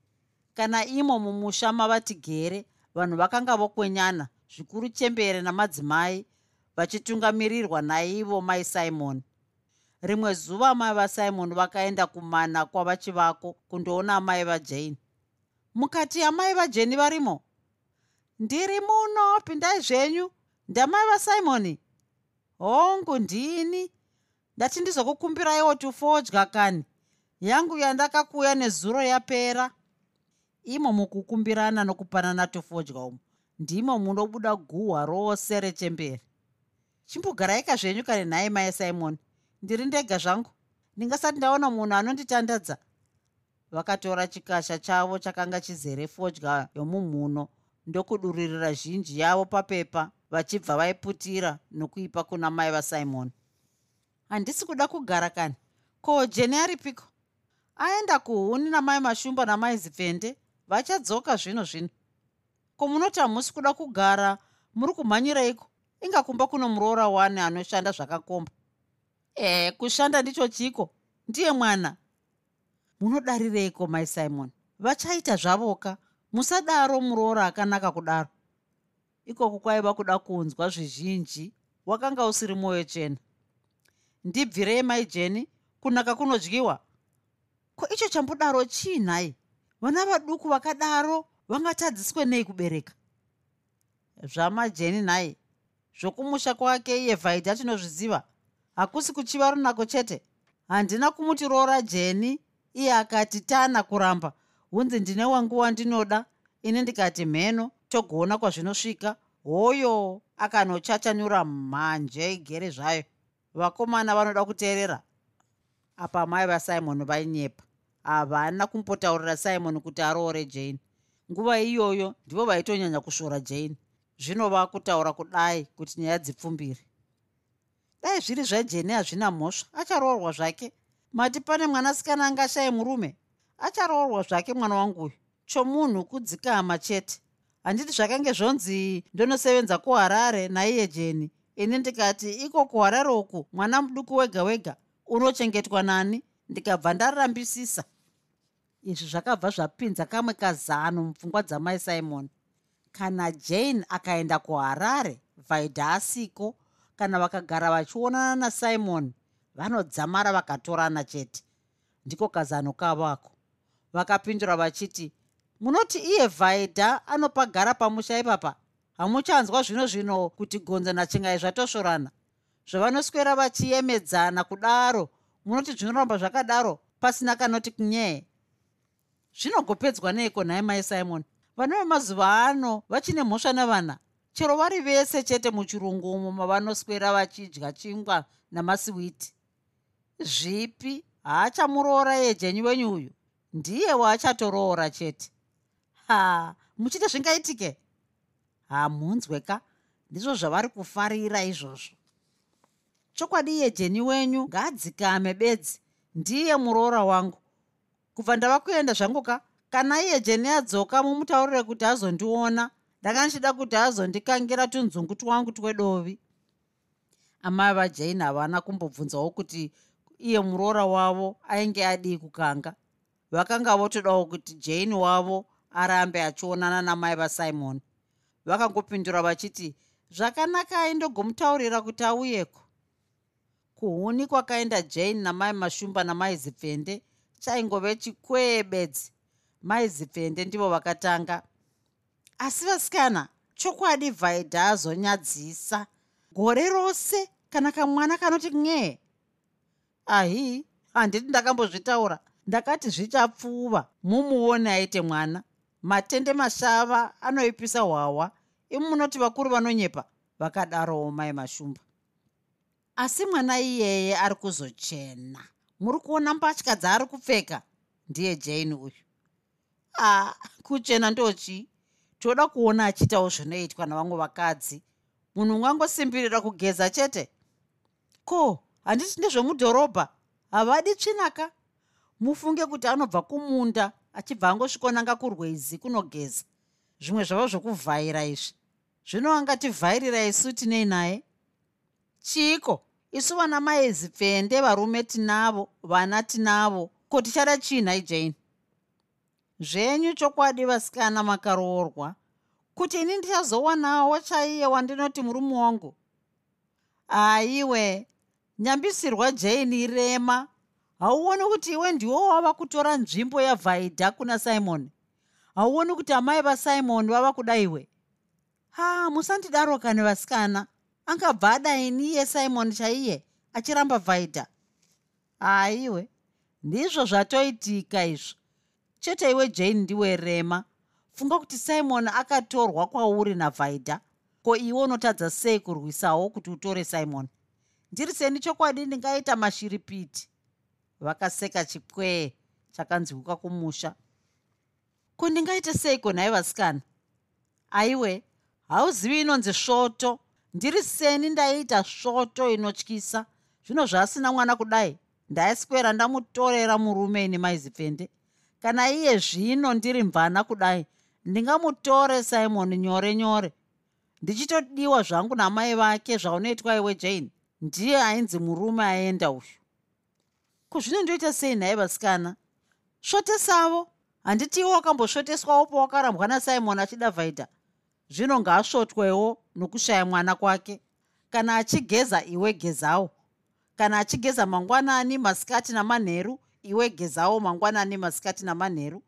Kana imo mumusha mavati gere vanhu vakanga vokwenyana zvikuru chembere namadzimai vachitungamirirwa naivo mai simon rimwe zuva mai vasimon vakaenda kumana kwavachivako kundoona amai vajani mukati amai vajeni varimo? Ndiri muno pindai zvenyu. Ndamai vasimoni hongu ndini. Ndati ndizokukumbiraiwo tufodya kani? Yangu yandakakuya nezuro yapera. Imo mukukumbirana nokupanana tufodya umo ndimo munobuda guhwa rose rechemberi. Chimbogaraika zvenyu kane nhaye mai simoni ndiri ndega zvangu. Ndingasati ndaona munhu anonditandadza vakatora chikasha chavo chakanga chizere fodya yomumhuno ndokuduririra zhinji yavo papepa vachibva vaiputira nokuipa kuna mai vasimoni handisi kuda kugara kani. Ko jeni aripiko? Aenda kuhuni namai mashumba namai zipfende vachadzoka zvino zvino. Ko munoti hamusi kuda kugara muri kumhanyireiko ingakumba kuno muroora wani anoshanda zvakakomba e kushanda ndicho chiko? Ndiye mwana. Munodarireiko mai simon. Vachaita zvavoka. Musadaro muroora akanaka kudaro. Ikoko kwaiva kuda kunzwa zvizhinji. Wakanga usiri mwoyo chena. Ndibvirei mai jeni kunaka kunodyiwa. Ko icho chambodaro chii nhai vana vaduku vakadaro vangatadziswe nei kubereka? Zvamajeni nhai zvokumusha kwake iye vhaidha tinozviziva hakusi kuchiva runako chete. Handina kumuti roora jeni iye akati tana kuramba. Hunzi ndine wangu wandinoda. Ini ndikati mheno togoona kwazvinosvika. Hoyo akanochachanyura mhanje igere zvayo. Vakomana vanoda kuteerera. Apa mai vasimoni vainyepa. Havana kumbotaurira simoni kuti aroore jane. Nguva iyoyo ndivo vaitonyanya kusvora jane. Zvino vakutaura kudai kuti nyaya dzipfumbiri dai zviri zvajeni hazvina mhosva acharoorwa zvake. Mati pane mwanasikana angashaye murume acharoorwa zvake mwana wanguyu chomunhu kudzikama chete. Handiti zvakange zvonzi ndonosevenza kuharare naiye jeni. Ini ndikati iko kuharare uku mwana muduku wega wega unochengetwa nani? Ndikabva ndarambisisa izvi zvakabva zvapinza kamwe kazano mupfungwa dzamai simon. Kana jane akaenda kuharare vaidha asiko kana vakagara vachionana nasimon vanodzamara vakatorana chete. Ndiko kazano kavako. Vakapindura vachiti munoti iye vhaidha anopagara pamusha ipapa? Hamuchanzwa zvino zvino kuti gonzo nachingai zvatosvorana zvavanoswera vachiemedzana kudaro munoti zvinoramba zvakadaro pasina kanoti kunyee zvinogopedzwa neiko nhai mai simon? Vana vemazuva ano vachine mhosva nevana chero vari vese chete muchirungu umo mavanoswera vachidya chingwa namasiwiti. Zvipi? Haachamuroora yejenyu wenyu uyu. Ndiye waachatoroora chete. Ha muchiti zvingaitike? Hamunzweka ndizvo zvavari kufarira izvozvo. Chokwadi iye jeni wenyu ngaadzikame bedzi. Ndiye muroora wangu. Kubva ndava kuenda zvangu ka? Kana iye jeni adzoka mumutaurire kuti azondiona ndakandichida kuti azondikangira tunzungu twangu twedovi. Amai vajani havana kumbobvunzawo kuti iye muroora wavo ainge adii kukanga. Vakanga votodawo kuti jani wavo arambe achionana namai vasimon. Vakangopindura vachiti zvakanaka aindogomutaurira kuti auyeko. Kuhuni kwakaenda jane namai mashumba namai zipfende chaingove chikwee bedzi mai zipfende ndivo vakatanga asi vasikana chokwadi vhaidha azonyadzisa. Gore rose kana kamwana kanoti nyee ahi handiti ndakambozvitaura. Ndakati zvichapfuva mumuone aite mwana. Matende mashava anoipisa hwahwa imunoti vakuru vanonyepa vakadarowo mai mashumba. Asi mwana iyeye ari kuzochena. Muri kuona mbatya dzaari kupfeka? Ndiye jani uyu. A kuchena ndochi toda kuona achiitawo zvinoitwa navamwe vakadzi. Munhu ungangosimbirira kugeza chete? Ko handiti ndezvemudhorobha? Havadi tsvinaka? Mufunge kuti anobva kumunda achibva angosvikonanga kurwezi kunogeza. Zvimwe zvavo zvokuvhaira izvi. Zvino angativhairira isu tinei naye? Chiiko? Isu vana maezipfende varume tinavo vana tinavo. Ko tichada chii nhai jani zvenyu chokwadi vasikana makaroorwa kuti ini ndichazowanawo chaiye wandinoti murume wangu? Aiwe nyambisirwa jani rema hauoni kuti iwe ndiwo wava kutora nzvimbo yavhaidha kuna simoni hauoni kuti amai vasimoni vava kudaiwe ha musandidaro kane vasikana. Angabva adaini iye simoni chaiye achiramba vhaidha aiwe ndizvo zvatoitika izvo chete iwe jani ndiwe rema. Funga kuti simoni akatorwa kwauri navhaidha. Ko iwe unotadza sei kurwisawo kuti utore simoni ndiri seni chokwadi ndingaita mashiripiti. Vakaseka chikwee chakanzwika kumusha. Kundingaita seiko nhai vasikana? Aiwe hauzivi inonzi svoto ndiri seni ndaiita svoto inotyisa? Zvino zvaasina mwana kudai? Ndaiswera ndamutorera murume ini maizipfende kana iye zvino ndiri mvana kudai ndingamutore simoni nyore nyore. Ndichitodiwa zvangu namai vake zvaunoitwa iwe jane. Ndiye ainzi murume aenda uyu. Kuzvinondoita sei nhaye vasikana? Svotesavo handitiwo wakambosvoteswawo pawakarambwa nasimon achida vhaidha zvino ngaasvotwewo nokushaya mwana kwake. Kana achigeza iwe gezawo. Kana achigeza mangwanani masikati namanheru iwe gezawo mangwanani masikati namanheru.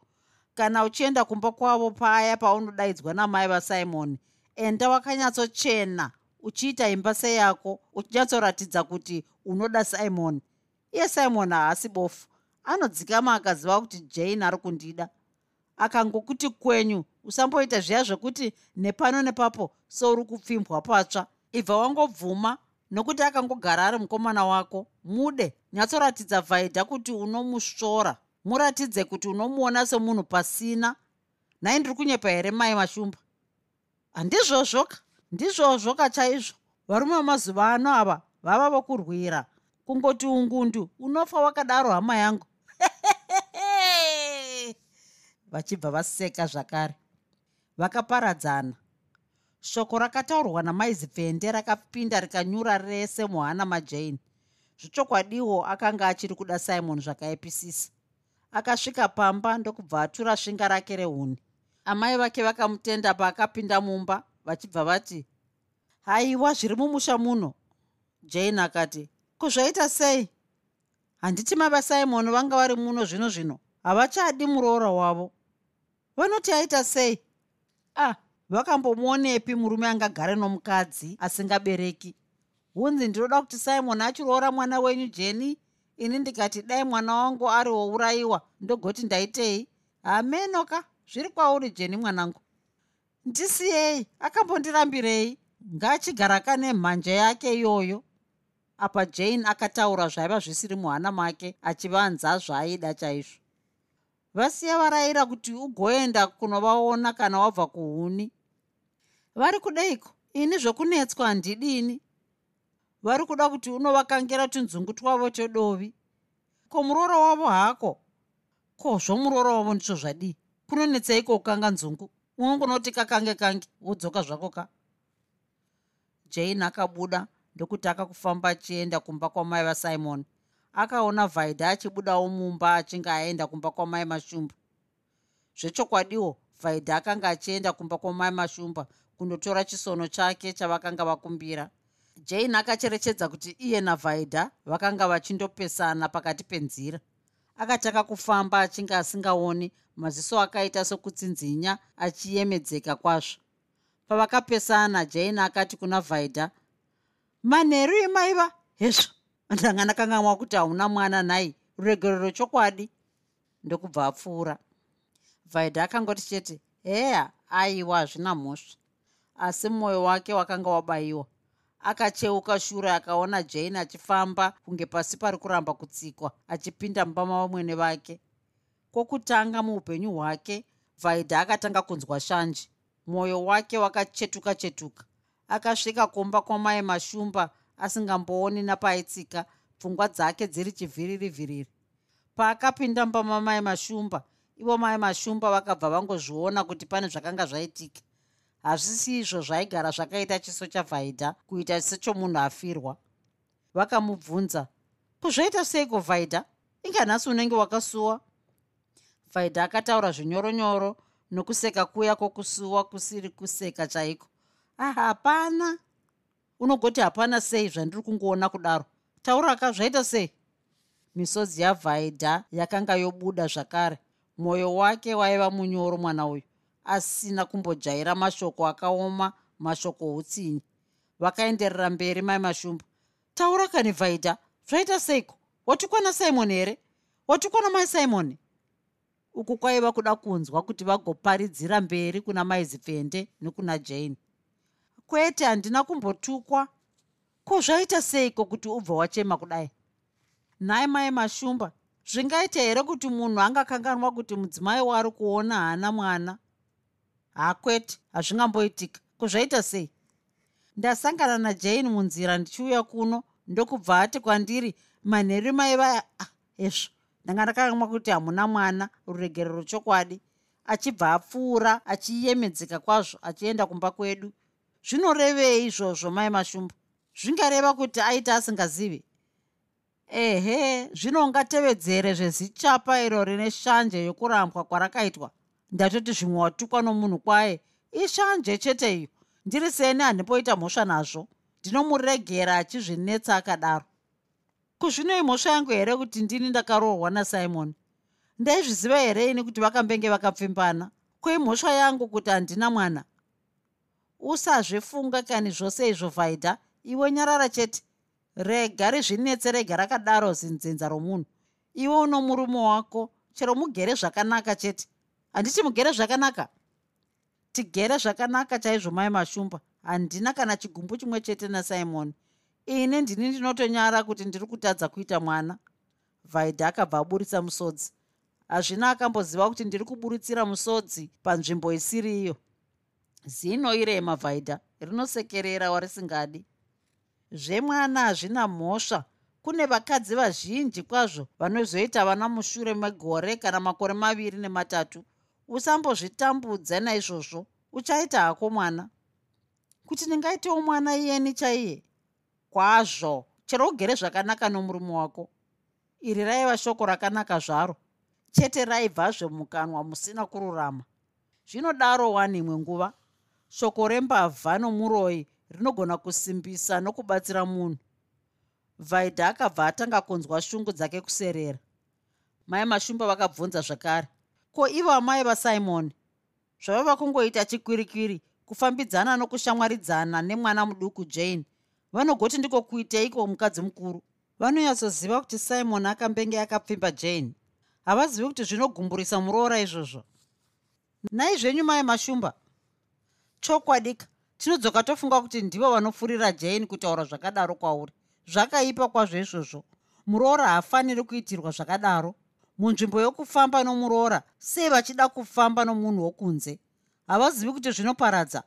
Kana uchienda kumba kwavo paya paunodaidzwa namai vasimoni enda wakanyatsochena uchiita imba seyako uchinyatsoratidza kuti unoda simoni iye simoni haasi bofu. Anodzikama akaziva kuti jane ari kundida. Akangokuti kwenyu usamboita zviya zvekuti nepano nepapo seuri kupfimbwa patsva. Ibva wangobvuma nokuti akangogara ari mukomana wako mude nyatsoratidza vhaidha kuti unomusvora. Muratidze kuti unomuona semunhu pasina. Nhai ndiri kunyepa here mai mashumba? Handizvozvoka ndizvozvoka chaizvo. Varume vemazuva ano ava vava vokurwira. Kungoti ungundu unofa wakadaro hama yangu. Vachibva vaseka zvakare. Vakaparadzana. Shoko rakataurwa namaizipfende rakapinda rikanyura rese muhana majane zvechokwadiwo akanga achiri kuda simon zvakaipisisa akasvika pamba ndokubva atura svinga rake rehuni. Amai vake vakamutenda paakapinda mumba vachibva vati haiwa zviri mumusha muno? Jane akati kuzvaita sei? Handiti mava simon vanga vari muno zvino zvino. Havachadi muroora wavo. Vanoti aita sei? Ah vakambomuonepi murume angagare nomukadzi asingabereki hunzi ndinoda kuti simon achiroora mwana wenyu jeni ini ndikati dai mwana wangu ari wourayiwa ndogoti ndaitei? Hamenoka zviri kwauri jeni mwanangu. Ndisiyei akambondirambirei ngaachigara kane mhanja yake iyoyo. Apa jane akataura zvaiva zvisiri muhana make achivanza zvaaida chaizvo. Vasiya varayira kuti ugoenda kunovaona kana wabva kuhuni. Vari kudeiko? Ini zvokunetswa handidini vari kuda kuti unovakangira tunzungu twavo todovi ko muroora wavo hako ko zvomuroora wavo ndicho zvadii kunonetseiko kukanga nzungu? Unongonoti kakange kange wodzoka zvako ka? Jane akabuda ndokutaka kufamba achienda kumba kwamai vasimon. Akaona vhaidha achibudawo mumba achinge aenda kumba kwamai mashumba. Zvechokwadiwo vhaidha akanga achienda kumba kwamai mashumba kundotora chisono chake chavakanga vakumbira jane akacherechedza kuti iye navhaidha vakanga vachindopesana pakati penzira. Akataka kufamba achinge asingaoni maziso akaita sokutsinzinya achiyemedzeka kwazvo. Pavakapesana jane akati kuna vhaidha manheru emaiva hezvo ndanga ndakangamwa kuti hauna mwana nhai. Ruregerero chokwadi. Ndokubva apfuura. Vhaidha akangoti chete heya aiwa hazvina mhosva. Asi mwoyo wake wakanga wabayiwa akacheuka shure akaona jane achifamba kunge pasi pari kuramba kutsikwa achipinda mumba mavamwene vake kwokutanga muupenyu hwake vhaidha akatanga kunzwa shanje. Mwoyo wake wakachetuka chetuka. Akasvika kumba kwamai mashumba asingambooni napaaitsika pfungwa dzake dziri chivhiriri vhiriri. Paakapinda mumba mamai mashumba ivo mai mashumba vakabva vangozviona kuti pane zvakanga zvaitika hazvisi izvo zvaigara zvakaita chiso chavhaidha kuita sechomunhu afirwa. Vakamubvunza kuzvaita seiko vhaidha inganhasi unenge wakasuwa? Vhaidha akataura zvinyoronyoro nokuseka kuya kwokusuwa kusiri kuseka chaiko. Ah hapana. Unogoti hapana sei zvandiri kungoona kudaro. Tauraka zvaita sei. Misodzi yavhaidha yakanga yobuda zvakare. Mwoyo wake waiva munyoro mwana uyu asina kumbojaira mashoko akaoma mashoko outsinyi vakaenderera mberi mai mashumba taura kani vhaidha zvaita seiko? Watikwana simoni here? Watikwana mai simoni uku kwaiva kuda kunzwa kuti vagoparidzira mberi kuna maizipfende nekuna jane. Kwete handina kumbotukwa. Ko zvaita seiko kuti ubva wachema kudai? Nhai mai mashumba zvingaita here kuti munhu angakanganwa kuti mudzimai wari kuona haana mwana hakwete hazvingamboitika. Kuzvaita sei? Ndasangana najane munzira ndichiuya kuno ndokubva ati kwandiri manheru maiva ah, ezvo ndanga ndakangamwa kuti hamuna mwana ruregerero chokwadi. Achibva apfuura achiyemedzeka kwazvo achienda kumba kwedu. Zvinorevei izvozvo mai mashumba? Zvingareva kuti aita asingazivi? Ehe zvino ngatevedzere zvezichapa iro rine shanje yokurambwa kwarakaitwa ndatoti zvimwe watukwa nomunhu kwaye ishanje chete iyo ndiri seni handimboita mhosva nazvo? Ndinomuregera achizvinetsa akadaro. Kuzvinoi mhosva yangu here kuti ndini ndakaroorwa nasimoni ndaizviziva here ini kuti vakambenge vakapfimbana? Kwei mhosva yangu kuti handina mwana? Usazvifunga kani zvose izvo vhaidha iwe nyarara chete. Rega rizvinetse rega rakadaro zinzenza romunhu. Iwe uno murume wako. Chero mugere zvakanaka chete handiti mugere zvakanaka. Tigere zvakanaka chaizvo mai mashumba. Handina kana chigumbu chimwe chete nasimoni ini ndini ndinotonyara kuti ndiri kutadza kuita mwana. Vhaidha akabva aburitsa musodzi. Hazvina akamboziva kuti ndiri kuburitsira musodzi panzvimbo isiri iyo zino irema vhaidha rinosekerera warisingadi. Zvemwana hazvina mhosva. Kune vakadzi vazhinji kwazvo vanozoita vana mushure megore kana makore maviri nematatu usambozvitambudza naizvozvo uchaita hako mwana? Kuti ndingaitewo mwana iyeni chaiye? Kwazvo chero ugere zvakanaka nomurume wako. Iri raiva shoko rakanaka zvaro. Chete raibvazve mukanwa musina kururama. Zvinodaro wani imwe nguva shoko rembavha nomuroyi rinogona kusimbisa nokubatsira munhu. Vaidha akabva atanga kunzwa shungu dzake kuserera. Mai mashumba vakabvunza zvakare ko ivo amai vasimoni zvavava kungoita chikwirikwiri kufambidzana nokushamwaridzana nemwana muduku jane. Vanogoti ndiko kuiteiko mukadzi mukuru? Vanonyatsoziva kuti simon akambenge akapfimba jane. Havazivi kuti zvinogumburisa muroora izvozvo? Nai zvenyu mai mashumba chokwadika tinodzoka tofunga kuti ndivo vanofurira jane kutaura zvakadaro kwauri. Zvakaipa kwazvo izvozvo. Muroora haafaniri kuitirwa zvakadaro munzvimbo yokufamba nomuroora sei vachida kufamba nomunhu wokunze? Havazivi kuti zvinoparadza?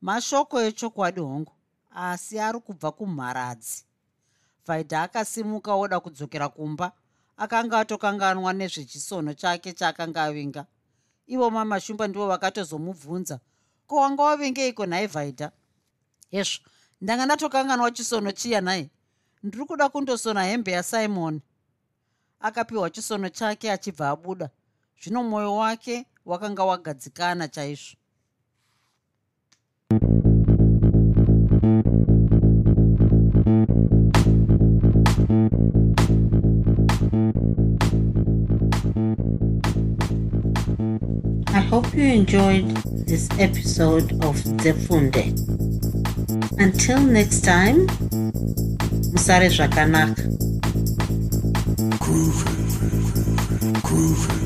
Mashoko echokwadi hongu asi ari kubva kumharadzi. Vaidha akasimuka oda kudzokera kumba akanga atokanganwa nezvechisono chake chaakanga avinga. Ivo mamashumba ndivo vakatozomubvunza ko wanga wavingeiko nhai vhaidha hezvo ndanga ndatokanganwa chisono chiya nhai. Ndiri kuda kundosona hembe yasimoni akapiwa chisono chake achibva abuda zvino mwoyo wake wakanga wagadzikana chaizvo I hope you enjoyed this episode of Zefunde. Until next time, Musare Zvakanaka. Groovy, groovy.